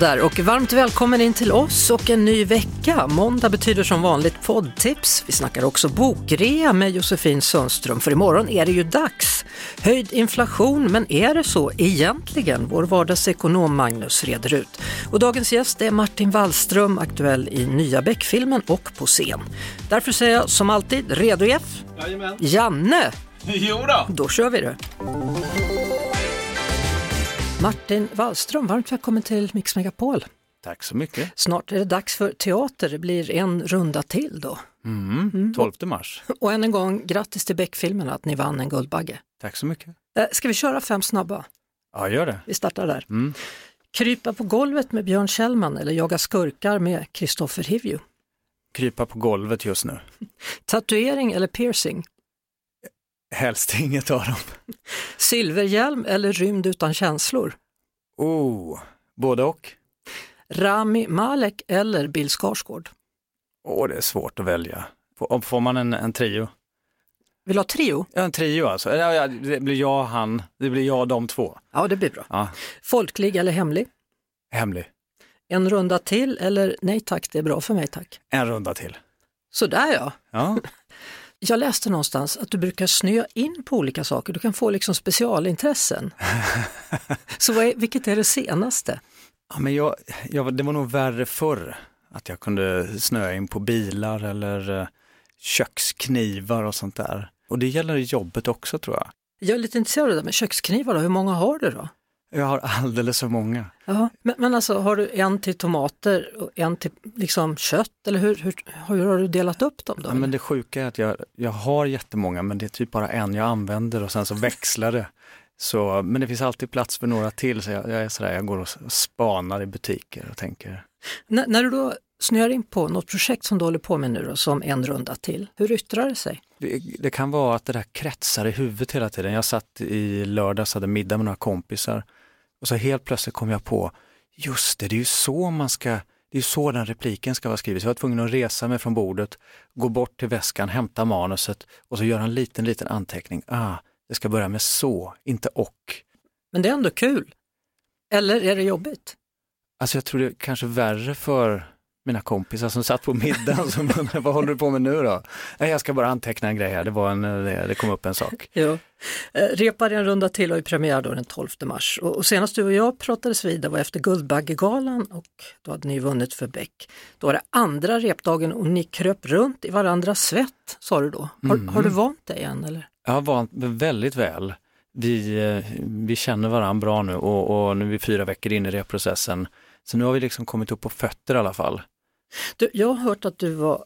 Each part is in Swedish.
Där och varmt välkommen in till oss och en ny vecka. Måndag betyder som vanligt poddtips. Vi snackar också bokrea med Josefin Sundström för imorgon är det ju dags. Höjd inflation, men är det så egentligen? Vår vardagsekonom Magnus reder ut. Och dagens gäst är Martin Wallström, aktuell i nya Beck-filmen och på scen. Därför säger jag som alltid, redo Jeff? Jajamän. Janne! Jo då. Då kör vi det. Martin Wallström, varmt välkommen till Mix Megapol. Tack så mycket. Snart är det dags för teater, det blir en runda till då. Mm. 12 mars. Och än en gång, grattis till Beck-filmen att ni vann en Guldbagge. Tack så mycket. Eh, Ska vi köra fem snabba? Ja, gör det. Vi startar där. Mm. Krypa på golvet med Björn Kjellman eller Jaga skurkar med Kristoffer Hivju. Krypa på golvet just nu. Tatuering eller piercing. Helst inget av dem. Silverhjälm eller Rymd utan känslor. Oh, både och. Rami Malek eller Bill Skarsgård. Åh, det är svårt att välja. Får, får man en, en trio? Vill du ha trio? Ja, en trio alltså. Det blir jag, han, det blir jag, de två. Ja, det blir bra. Ja, Folklig eller hemlig? hemlig. En runda till eller nej tack, det är bra för mig tack. En runda till. Sådär ja. Ja, Jag läste någonstans att du brukar snöa in på olika saker, du kan få liksom specialintressen. Så vad är, vilket är det senaste? ja men jag, jag, det var nog värre förr. Att jag kunde snöa in på bilar eller eh, köksknivar och sånt där. Och det gäller jobbet också tror jag. Jag är lite intresserad av det där med köksknivar, då. hur många har du då? Jag har alldeles för många. Ja, men, men alltså har du en till tomater och en till liksom kött eller hur, hur, hur har du delat upp dem då? Ja, men det sjuka är att jag, jag har jättemånga men det är typ bara en jag använder och sen så växlar det. Så, men det finns alltid plats för några till så jag, jag är sådär, jag går och spanar i butiker och tänker. N- när du då snöar in på något projekt som du håller på med nu då, som en runda till, hur yttrar det sig? Det, det kan vara att det där kretsar i huvudet hela tiden. Jag satt i lördags, hade middag med några kompisar och så helt plötsligt kom jag på, just det, det är ju så man ska, det är ju så den repliken ska vara skriven. Så jag var tvungen att resa mig från bordet, gå bort till väskan, hämta manuset och så göra en liten, liten anteckning. Ah, det ska börja med så, inte och. Men det är ändå kul. Eller är det jobbigt? Alltså jag tror det är kanske värre för mina kompisar som satt på middagen som undrade, vad håller du på med nu då? Nej, jag ska bara anteckna en grej här, det, var en, det, det kom upp en sak. Ja. Eh, Repar en runda till har ju premiär då den 12 mars och, och senast du och jag pratades vid det var efter Guldbaggegalan och då hade ni vunnit för Beck. Då var det andra repdagen och ni kröp runt i varandras svett sa du då. Har, Mm. har du vant dig än eller? Jag har vant mig väldigt väl. Vi, eh, vi känner varandra bra nu och, och nu är vi fyra veckor in i repprocessen. Så nu har vi liksom kommit upp på fötter i alla fall. Du, jag har hört att du var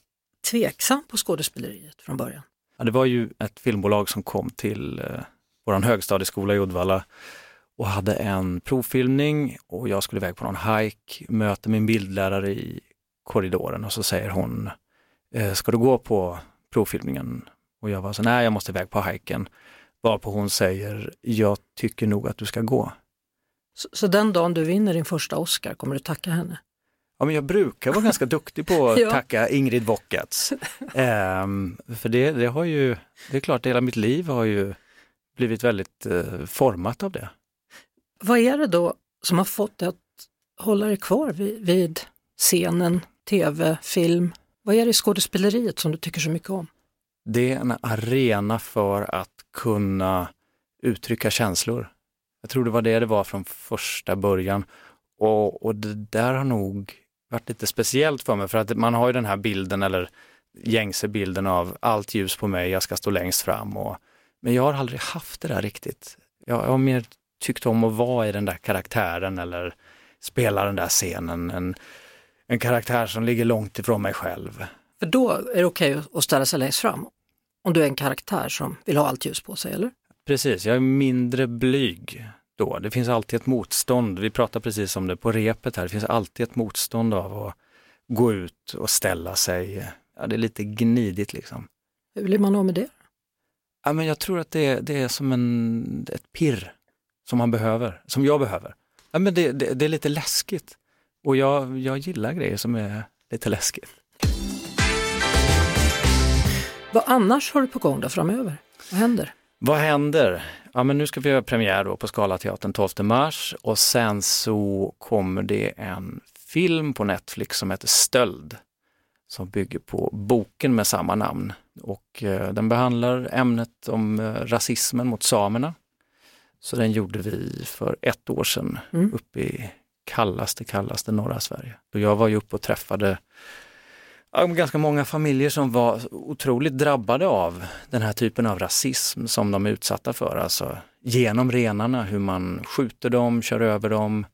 tveksam på skådespeleriet från början. Ja, det var ju ett filmbolag som kom till eh, vår högstadieskola i Uddevalla och hade en provfilmning och jag skulle iväg på någon hike, möter min bildlärare i korridoren och så säger hon, eh, ska du gå på provfilmningen? Och jag var så, nej jag måste iväg på hiken. Varpå hon säger, jag tycker nog att du ska gå. Så, så den dagen du vinner din första Oscar kommer du tacka henne? Ja, men jag brukar vara ganska duktig på att Ja. tacka Ingrid Wockatz. Ehm, för det, det har ju, det är klart, hela mitt liv har ju blivit väldigt eh, format av det. Vad är det då som har fått dig att hålla dig kvar vid, vid scenen, tv, film? Vad är det i skådespeleriet som du tycker så mycket om? Det är en arena för att kunna uttrycka känslor. Jag tror det var det det var från första början. Och, och det där har nog varit lite speciellt för mig för att man har ju den här bilden eller gängse bilden av allt ljus på mig, jag ska stå längst fram. Och, men jag har aldrig haft det där riktigt. Jag, jag har mer tyckt om att vara i den där karaktären eller spela den där scenen. En, en karaktär som ligger långt ifrån mig själv. För då är det okej att ställa sig längst fram. Om du är en karaktär som vill ha allt ljus på sig, eller? Precis, jag är mindre blyg då. Det finns alltid ett motstånd. Vi pratar precis om det på repet här. Det finns alltid ett motstånd av att gå ut och ställa sig. Ja, det är lite gnidigt liksom. Hur blir man av med det? Ja, men jag tror att det är, det är som en, ett pirr som man behöver, som jag behöver. Ja, men det, det, det är lite läskigt. Och jag, jag gillar grejer som är lite läskigt. Vad annars har du på gång då framöver? Vad händer? Vad händer? Ja men nu ska vi göra premiär då på Scalateatern 12 mars och sen så kommer det en film på Netflix som heter Stöld som bygger på boken med samma namn. Och eh, den behandlar ämnet om eh, rasismen mot samerna. Så den gjorde vi för ett år sedan Mm. uppe i kallaste, kallaste norra Sverige. Och jag var ju uppe och träffade ganska många familjer som var otroligt drabbade av den här typen av rasism som de är utsatta för. Alltså genom renarna, hur man skjuter dem, kör över dem.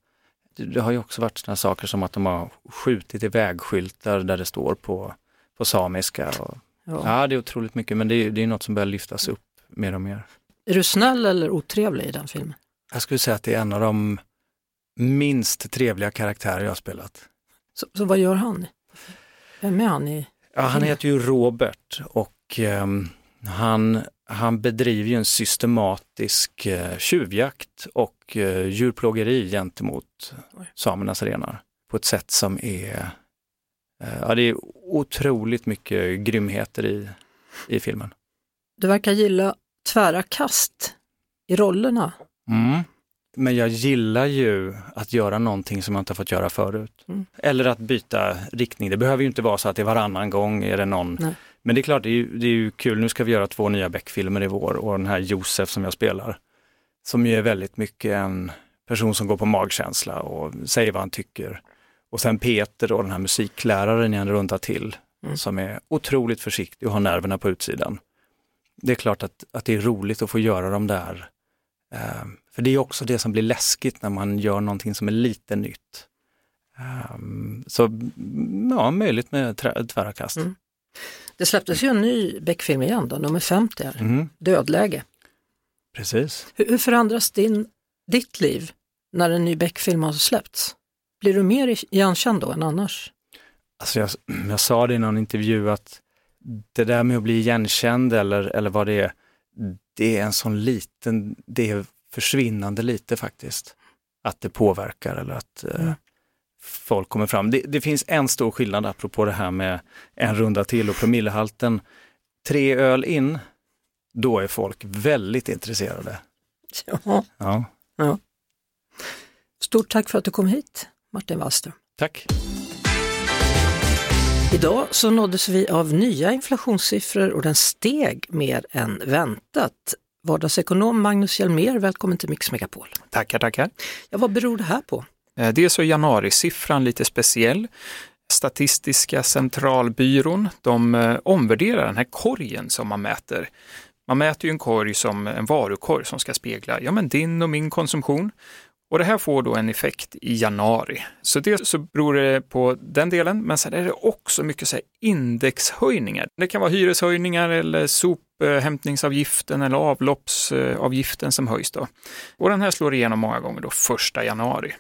Det, har ju också varit sådana saker som att de har skjutit i vägskyltar där det står på, på samiska. Och, Ja. ja, det är otroligt mycket, men det är, det är något som börjar lyftas upp mer och mer. Är du snäll eller otrevlig i den filmen? Jag skulle säga att det är en av de minst trevliga karaktärer jag har spelat. Så, så vad gör han? Vem är han i? Ja, han heter ju Robert och ehm, han, han bedriver ju en systematisk eh, tjuvjakt och eh, djurplågeri gentemot samernas renar på ett sätt som är, eh, ja det är otroligt mycket grymheter i, i filmen. Du verkar gilla tvära kast i rollerna. Mm. Men jag gillar ju att göra någonting som jag inte fått göra förut. Mm. Eller att byta riktning. Det behöver ju inte vara så att det varannan gång är det någon. Nej. Men det är klart, det är, ju, det är ju kul. Nu ska vi göra två nya Beck-filmer i vår och den här Josef som jag spelar. Som ju är väldigt mycket en person som går på magkänsla och säger vad han tycker. Och sen Peter och den här musikläraren jag rundar till. Mm. Som är otroligt försiktig och har nerverna på utsidan. Det är klart att, att det är roligt att få göra de där för det är också det som blir läskigt när man gör någonting som är lite nytt. Eh, så mm, ja, möjligt med tvära kast. Mm. Det släpptes ju en ny Beck-film igen då, nummer 50, här. Mhm, Dödläge. precis. Hur, hur förändras din, ditt liv när en ny Beck-film har släppts? Blir du mer igenkänd då än annars? Alltså jag, jag sa det i någon intervju att det där med att bli igenkänd eller, eller vad det är, det är en sån liten, det är försvinnande lite faktiskt. Att det påverkar eller att eh, Mm. folk kommer fram. Det, det finns en stor skillnad apropå det här med en runda till och promillehalten. Tre öl in, då är folk väldigt intresserade. Ja. Ja, Stort tack för att du kom hit, Martin Wallström. tack. Idag så nåddes vi av nya inflationssiffror och den steg mer än väntat. Vardagsekonom Magnus Hjelmér, välkommen till Mix Megapol. Tackar, tackar. Ja, vad beror det här på? Eh, Dels så är januarisiffran lite speciell. Statistiska centralbyrån, de eh, omvärderar den här korgen som man mäter. Man mäter ju en korg som en varukorg som ska spegla ja, men din och min konsumtion. Och det här får då en effekt i januari. Så dels så beror det på den delen, men sen är det också mycket så här indexhöjningar. Det kan vara hyreshöjningar eller sophämtningsavgiften eller avloppsavgiften som höjs då. Och den här slår igenom många gånger då första januari.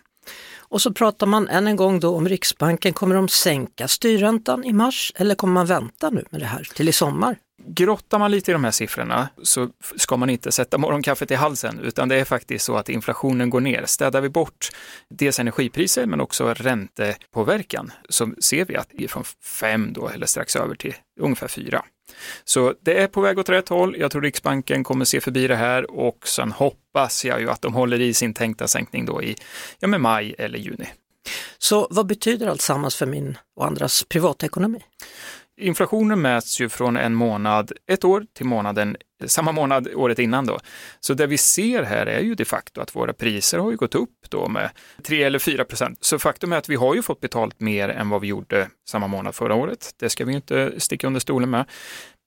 Och så pratar man än en gång då om Riksbanken. Kommer de sänka styrräntan i mars eller kommer man vänta nu med det här till i sommar? Grottar man lite i de här siffrorna så ska man inte sätta morgonkaffet i halsen, utan det är faktiskt så att inflationen går ner. Städar vi bort dels energipriser men också räntepåverkan så ser vi att det är från 5 då, eller strax över till ungefär 4. Så det är på väg åt rätt håll. Jag tror Riksbanken kommer se förbi det här och sen hoppas jag ju att de håller i sin tänkta sänkning då i ja, med maj eller juni. Så vad betyder allt sammans för min och andras privatekonomi? Inflationen mäts ju från en månad, ett år till månaden, samma månad året innan då. Så det vi ser här är ju de facto att våra priser har ju gått upp då med 3 eller 4 procent. Så faktum är att vi har ju fått betalt mer än vad vi gjorde samma månad förra året. Det ska vi ju inte sticka under stolen med.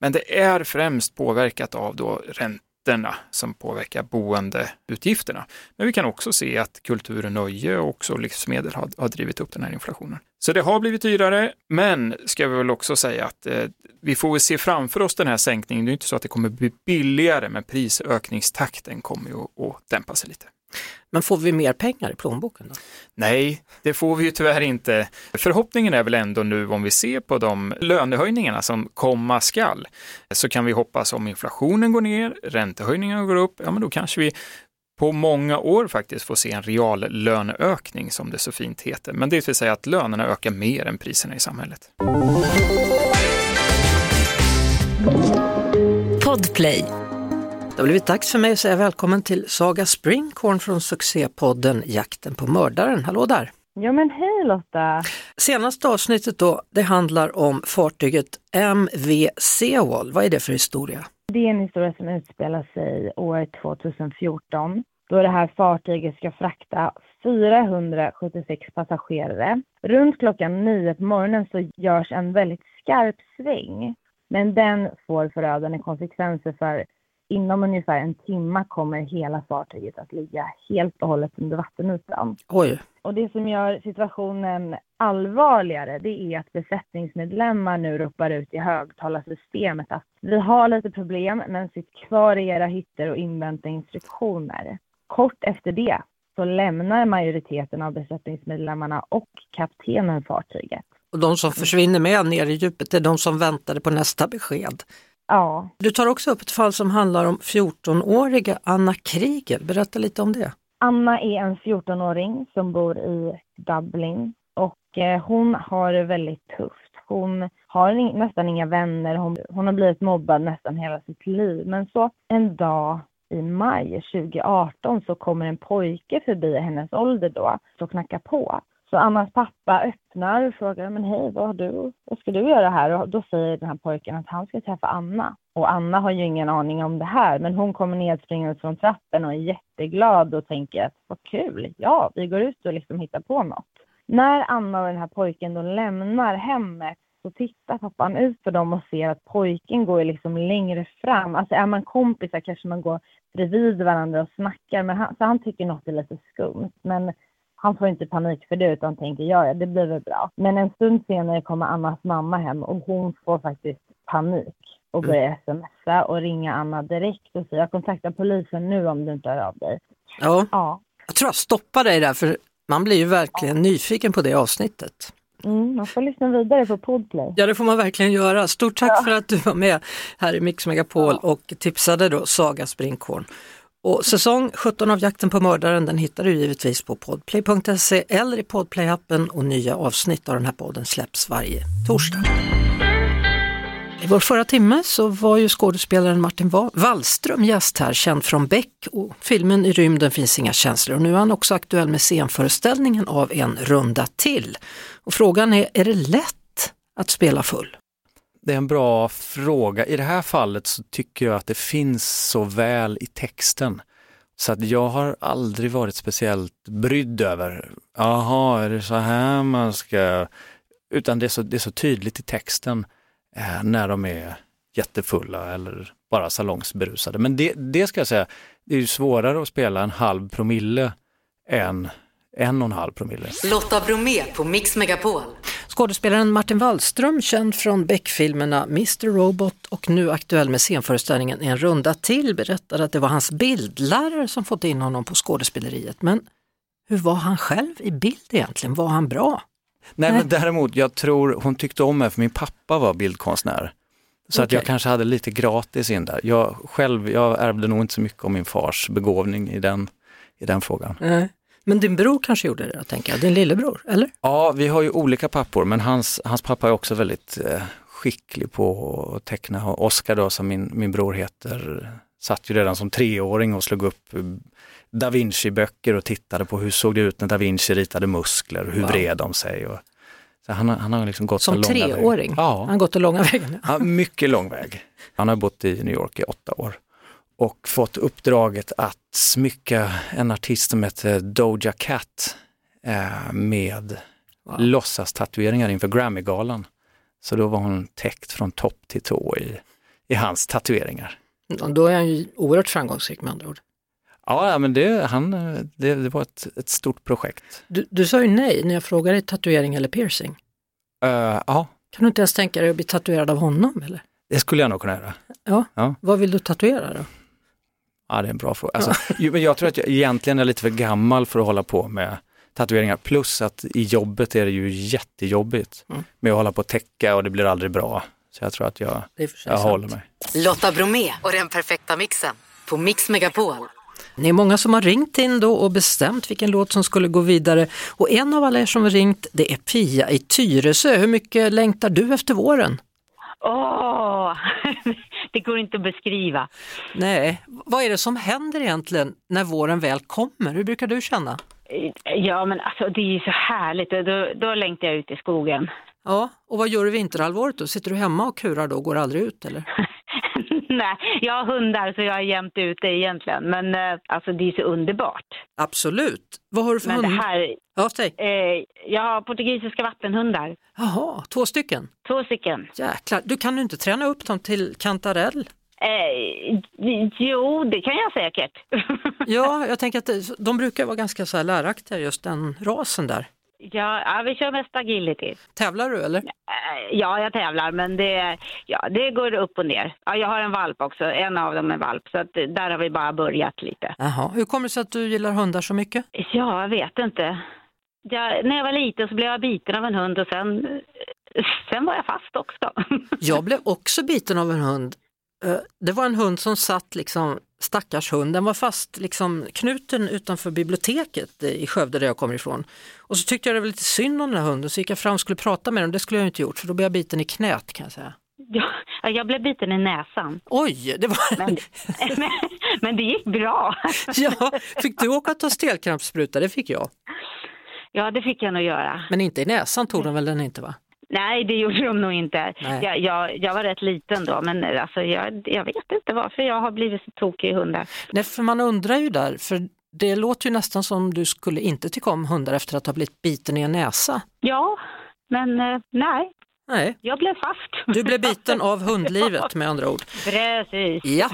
Men det är främst påverkat av då räntor skatterna som påverkar boendeutgifterna. Men vi kan också se att kultur och nöje och också livsmedel har, har drivit upp den här inflationen. Så det har blivit dyrare, men ska vi väl också säga att eh, vi får väl se framför oss den här sänkningen. Det är inte så att det kommer bli billigare, men prisökningstakten kommer ju att, att dämpa sig lite. Men får vi mer pengar i plånboken då? Nej, det får vi ju tyvärr inte. Förhoppningen är väl ändå nu om vi ser på de lönehöjningarna som komma skall, så kan vi hoppas om inflationen går ner, räntehöjningarna går upp, ja men då kanske vi på många år faktiskt få se en real löneökning som det så fint heter. Men det vill säga att lönerna ökar mer än priserna i samhället. Podplay. Det har blivit dags för mig att säga välkommen till Saga Springkorn från succépodden Jakten på mördaren. Hallå där! Ja men hej Lotta! Senaste avsnittet då, det handlar om fartyget MV Seawall. Vad är det för historia? Det är en historia som utspelar sig år 2014 då det här fartyget ska frakta 476 passagerare. Runt klockan nio på morgonen så görs en väldigt skarp sväng men den får förödande konsekvenser för inom ungefär en timme kommer hela fartyget att ligga helt och hållet under vattenytan. Oj! Och det som gör situationen allvarligare det är att besättningsmedlemmar nu ropar ut i högtalarsystemet att vi har lite problem men sitt kvar i era hytter och invänta instruktioner. Kort efter det så lämnar majoriteten av besättningsmedlemmarna och kaptenen fartyget. Och de som försvinner med ner i djupet är de som väntade på nästa besked. Ja, Du tar också upp ett fall som handlar om 14-åriga Anna Kriegel. Berätta lite om det. Anna är en 14-åring som bor i Dublin och eh, hon har det väldigt tufft. Hon har nästan inga vänner, hon, hon har blivit mobbad nästan hela sitt liv. Men så en dag i maj 2018 så kommer en pojke förbi hennes ålder då och knackar på. Så Annas pappa öppnar och frågar, men hej, vad, har du, vad ska du göra här? Och då säger den här pojken att han ska träffa Anna. Och Anna har ju ingen aning om det här, men hon kommer nedspringande från trappen och är jätteglad och tänker att vad kul, ja, vi går ut och liksom hittar på något. När Anna och den här pojken då lämnar hemmet så tittar pappan ut för dem och ser att pojken går liksom längre fram. Alltså är man kompisar kanske man går bredvid varandra och snackar, men han, så han tycker något är lite skumt. Men han får inte panik för det utan tänker ja, ja, det blir väl bra. Men en stund senare kommer Annas mamma hem och hon får faktiskt panik och börjar smsa och ringa Anna direkt och säga jag kontaktar polisen nu om du inte hör av dig. Ja, Ja, jag tror jag stoppar dig där för man blir ju verkligen nyfiken på det avsnittet. mm, man får lyssna vidare på Podplay. Ja, det får man verkligen göra. Stort tack för att du var med här i Mix Megapol och tipsade då Saga Springkorn. Och säsong 17 av Jakten på mördaren den hittar du givetvis på podplay.se eller i podplay-appen och nya avsnitt av den här podden släpps varje torsdag. I vår förra timme så var ju skådespelaren Martin Wallström gäst här, känd från Beck och filmen I rymden finns inga känslor. Och nu är han också aktuell med scenföreställningen av En runda till. Och frågan är, är det lätt att spela full? Det är en bra fråga. I det här fallet så tycker jag att det finns så väl i texten. Så att jag har aldrig varit speciellt brydd över, jaha, är det så här man ska... Utan det är så, det är så tydligt i texten eh, när de är jättefulla eller bara salongsberusade. Men det, det ska jag säga, det är ju svårare att spela en halv promille än en och en halv promille. Lotta Bromé på Mix Megapol. Skådespelaren Martin Wallström, känd från Beck-filmerna Mr Robot och nu aktuell med scenföreställningen En runda till, berättade att det var hans bildlärare som fått in honom på skådespeleriet. Men hur var han själv i bild egentligen? Var han bra? Nej, Nej. men däremot, jag tror hon tyckte om mig för min pappa var bildkonstnär. Så att jag kanske hade lite gratis in där. Jag själv, jag ärvde nog inte så mycket om min fars begåvning i den, i den frågan. Nej. Men din bror kanske gjorde det, tänker jag. Din lillebror, eller? Ja, vi har ju olika pappor, men hans, hans pappa är också väldigt eh, skicklig på att teckna. Oskar då, som min, min bror heter, satt ju redan som treåring och slog upp eh, Da Vinci-böcker och tittade på hur såg det ut när Da Vinci ritade muskler, hur Wow. vred de sig. Och, så han, han har liksom gått Som långa treåring? Ja. Han har gått den långa vägen. Ja, mycket lång väg. Han har bott i New York i åtta år och fått uppdraget att smycka en artist som heter Doja Cat eh, med Wow. låtsastatueringar inför Grammy-galan. Så då var hon täckt från topp till tå i, i hans tatueringar. Då är han ju oerhört framgångsrik med andra ord. Ja, men det, han, det, det var ett, ett stort projekt. Du, du sa ju nej när jag frågade tatuering eller piercing. Eh, ja, Kan du inte ens tänka dig att bli tatuerad av honom? Eller? det skulle jag nog kunna göra. Ja. Ja. Vad vill du tatuera då? Ja, det är en bra fråga. Alltså, ju- men jag tror att jag egentligen är lite för gammal för att hålla på med tatueringar. Plus att i jobbet är det ju jättejobbigt Mm. med att hålla på och täcka och det blir aldrig bra. Så jag tror att jag, jag sant. håller mig. Lotta Bromé och den perfekta mixen på Mix Megapol. Ni är många som har ringt in då och bestämt vilken låt som skulle gå vidare. Och en av alla er som har ringt, det är Pia i Tyresö. Hur mycket längtar du efter våren? Åh, det går inte att beskriva. Nej, vad är det som händer egentligen när våren väl kommer? Hur brukar du känna? Ja, men alltså det är ju så härligt. Då, då längtar jag ut i skogen. Ja, och vad gör du vinterhalvåret då? Sitter du hemma och kurar då och går aldrig ut eller? Nej, jag har hundar så jag är jämt ute egentligen. Men eh, alltså det är så underbart. Absolut. Vad har du för Men hund? det här, Ja, eh, jag har portugisiska vattenhundar. Jaha, två stycken? Två stycken. Jäklar, du kan du inte träna upp dem till kantarell? Eh, jo, det kan jag säkert. Ja, jag tänker att de brukar vara ganska så här läraktiga just den rasen där. Ja, ja, vi kör mest agility. Tävlar du eller? Eh, Ja, jag tävlar, men det, ja, det går upp och ner. Ja, jag har en valp också, en av dem är valp, så att där har vi bara börjat lite. Jaha, hur kommer det sig att du gillar hundar så mycket? Ja, jag vet inte. Jag, när jag var liten så blev jag biten av en hund och sen, sen var jag fast också. Jag blev också biten av en hund. Eh, Det var en hund som satt liksom, stackars hund, den var fast liksom knuten utanför biblioteket i Skövde där jag kommer ifrån. Och så tyckte jag det var lite synd om den här hunden så gick jag fram och skulle prata med den, det skulle jag inte gjort för då blev jag biten i knät kan jag säga. Ja, jag blev biten i näsan, Oj, det var... men, men, men det gick bra. ja, fick du åka och ta stelkrampsspruta? Det fick jag. Ja, det fick jag nog göra. Men inte i näsan tog de väl den inte va? Nej, det gjorde de nog inte. Jag, jag, jag var rätt liten då, men alltså, jag, jag vet inte varför jag har blivit så tokig i hundar. Nej, för man undrar ju där, för det låter ju nästan som du skulle inte tycka om hundar efter att ha blivit biten i en näsa. Ja, men eh, nej, Nej, jag blev fast. du blev biten av hundlivet med andra ord. Precis. Ja,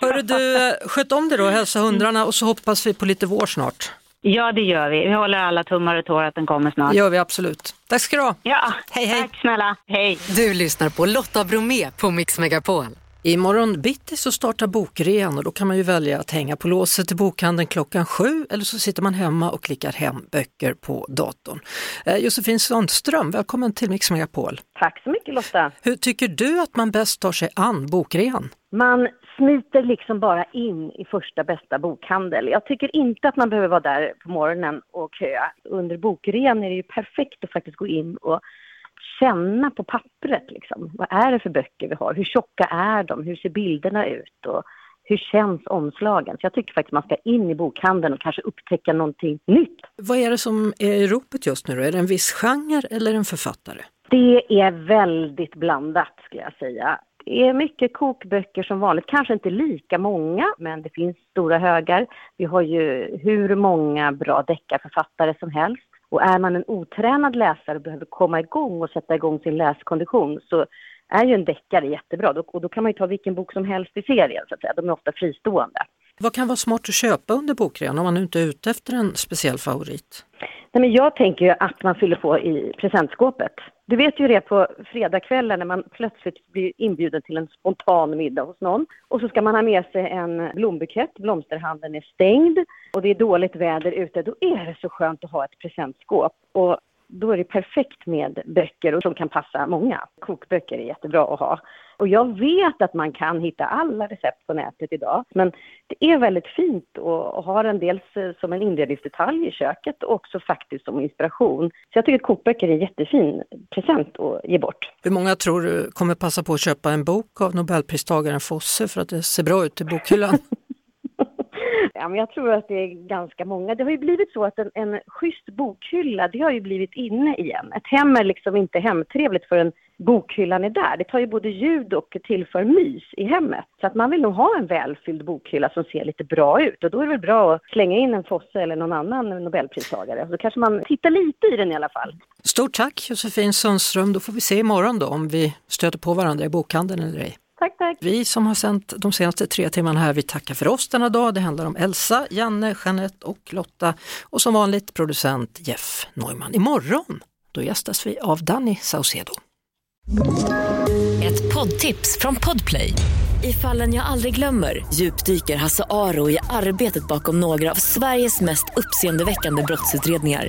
hörru du, sköt om dig då, hälsa hundrarna och så hoppas vi på lite vår snart. Ja, det gör vi. Vi håller alla tummar och tår att den kommer snart. Det gör vi absolut. Tack ska du ha. Ja, Hej, hej. tack snälla. Hej. Du lyssnar på Lotta Bromé på Mix Megapol. Imorgon bitti så startar bokrean och då kan man ju välja att hänga på låset till bokhandeln klockan sju eller så sitter man hemma och klickar hem böcker på datorn. Eh, Josefin Sundström, välkommen till Mix Megapol. Tack så mycket Lotta. Hur tycker du att man bäst tar sig an bokrean? Man smiter liksom bara in i första bästa bokhandel. Jag tycker inte att man behöver vara där på morgonen och köa. Under bokrean är det ju perfekt att faktiskt gå in och känna på pappret. Liksom. Vad är det för böcker vi har? Hur tjocka är de? Hur ser bilderna ut? Och hur känns omslagen? Så jag tycker faktiskt man ska in i bokhandeln och kanske upptäcka någonting nytt. Vad är det som är i ropet just nu då? Är det en viss genre eller en författare? Det är väldigt blandat skulle jag säga. Det är mycket kokböcker som vanligt, kanske inte lika många, men det finns stora högar. Vi har ju hur många bra deckarförfattare som helst. Och är man en otränad läsare och behöver komma igång och sätta igång sin läskondition så är ju en deckare jättebra. Och då kan man ju ta vilken bok som helst i serien, så att säga. De är ofta fristående. Vad kan vara smart att köpa under bokrean om man nu inte är ute efter en speciell favorit? Nej, men jag tänker ju att man fyller på i presentskåpet. Du vet ju det på fredagskvällen när man plötsligt blir inbjuden till en spontan middag hos någon. Och så ska man ha med sig en blombukett, blomsterhandeln är stängd och det är dåligt väder ute. Då är det så skönt att ha ett presentskåp. Och då är det perfekt med böcker och som kan passa många. Kokböcker är jättebra att ha. Och jag vet att man kan hitta alla recept på nätet idag. Men det är väldigt fint och, och har en dels eh, som en inredningsdetalj i köket och också faktiskt som inspiration. Så jag tycker att kokböcker är en jättefin present att ge bort. Hur många tror du kommer passa på att köpa en bok av Nobelpristagaren Fosse för att det ser bra ut i bokhyllan? Ja, men jag tror att det är ganska många. Det har ju blivit så att en, en schysst bokhylla, det har ju blivit inne igen. Ett hem är liksom inte hemtrevligt förrän bokhyllan är där. Det tar ju både ljud och tillför mys i hemmet. Så att man vill nog ha en välfylld bokhylla som ser lite bra ut. Och då är det väl bra att slänga in en Fosse eller någon annan Nobelpristagare. Då kanske man tittar lite i den i alla fall. Stort tack Josefin Sundström, då får vi se imorgon då om vi stöter på varandra i bokhandeln eller ej. Tack, tack. Vi som har sänt de senaste tre timmarna här, vi tackar för oss denna dag. Det handlar om Elsa, Janne, Jeanette och Lotta och som vanligt producent Jeff Neumann. Imorgon, då gästas vi av Danny Saucedo. Ett poddtips från Podplay. I fallen jag aldrig glömmer djupdyker Hasse Aro i arbetet bakom några av Sveriges mest uppseendeväckande brottsutredningar.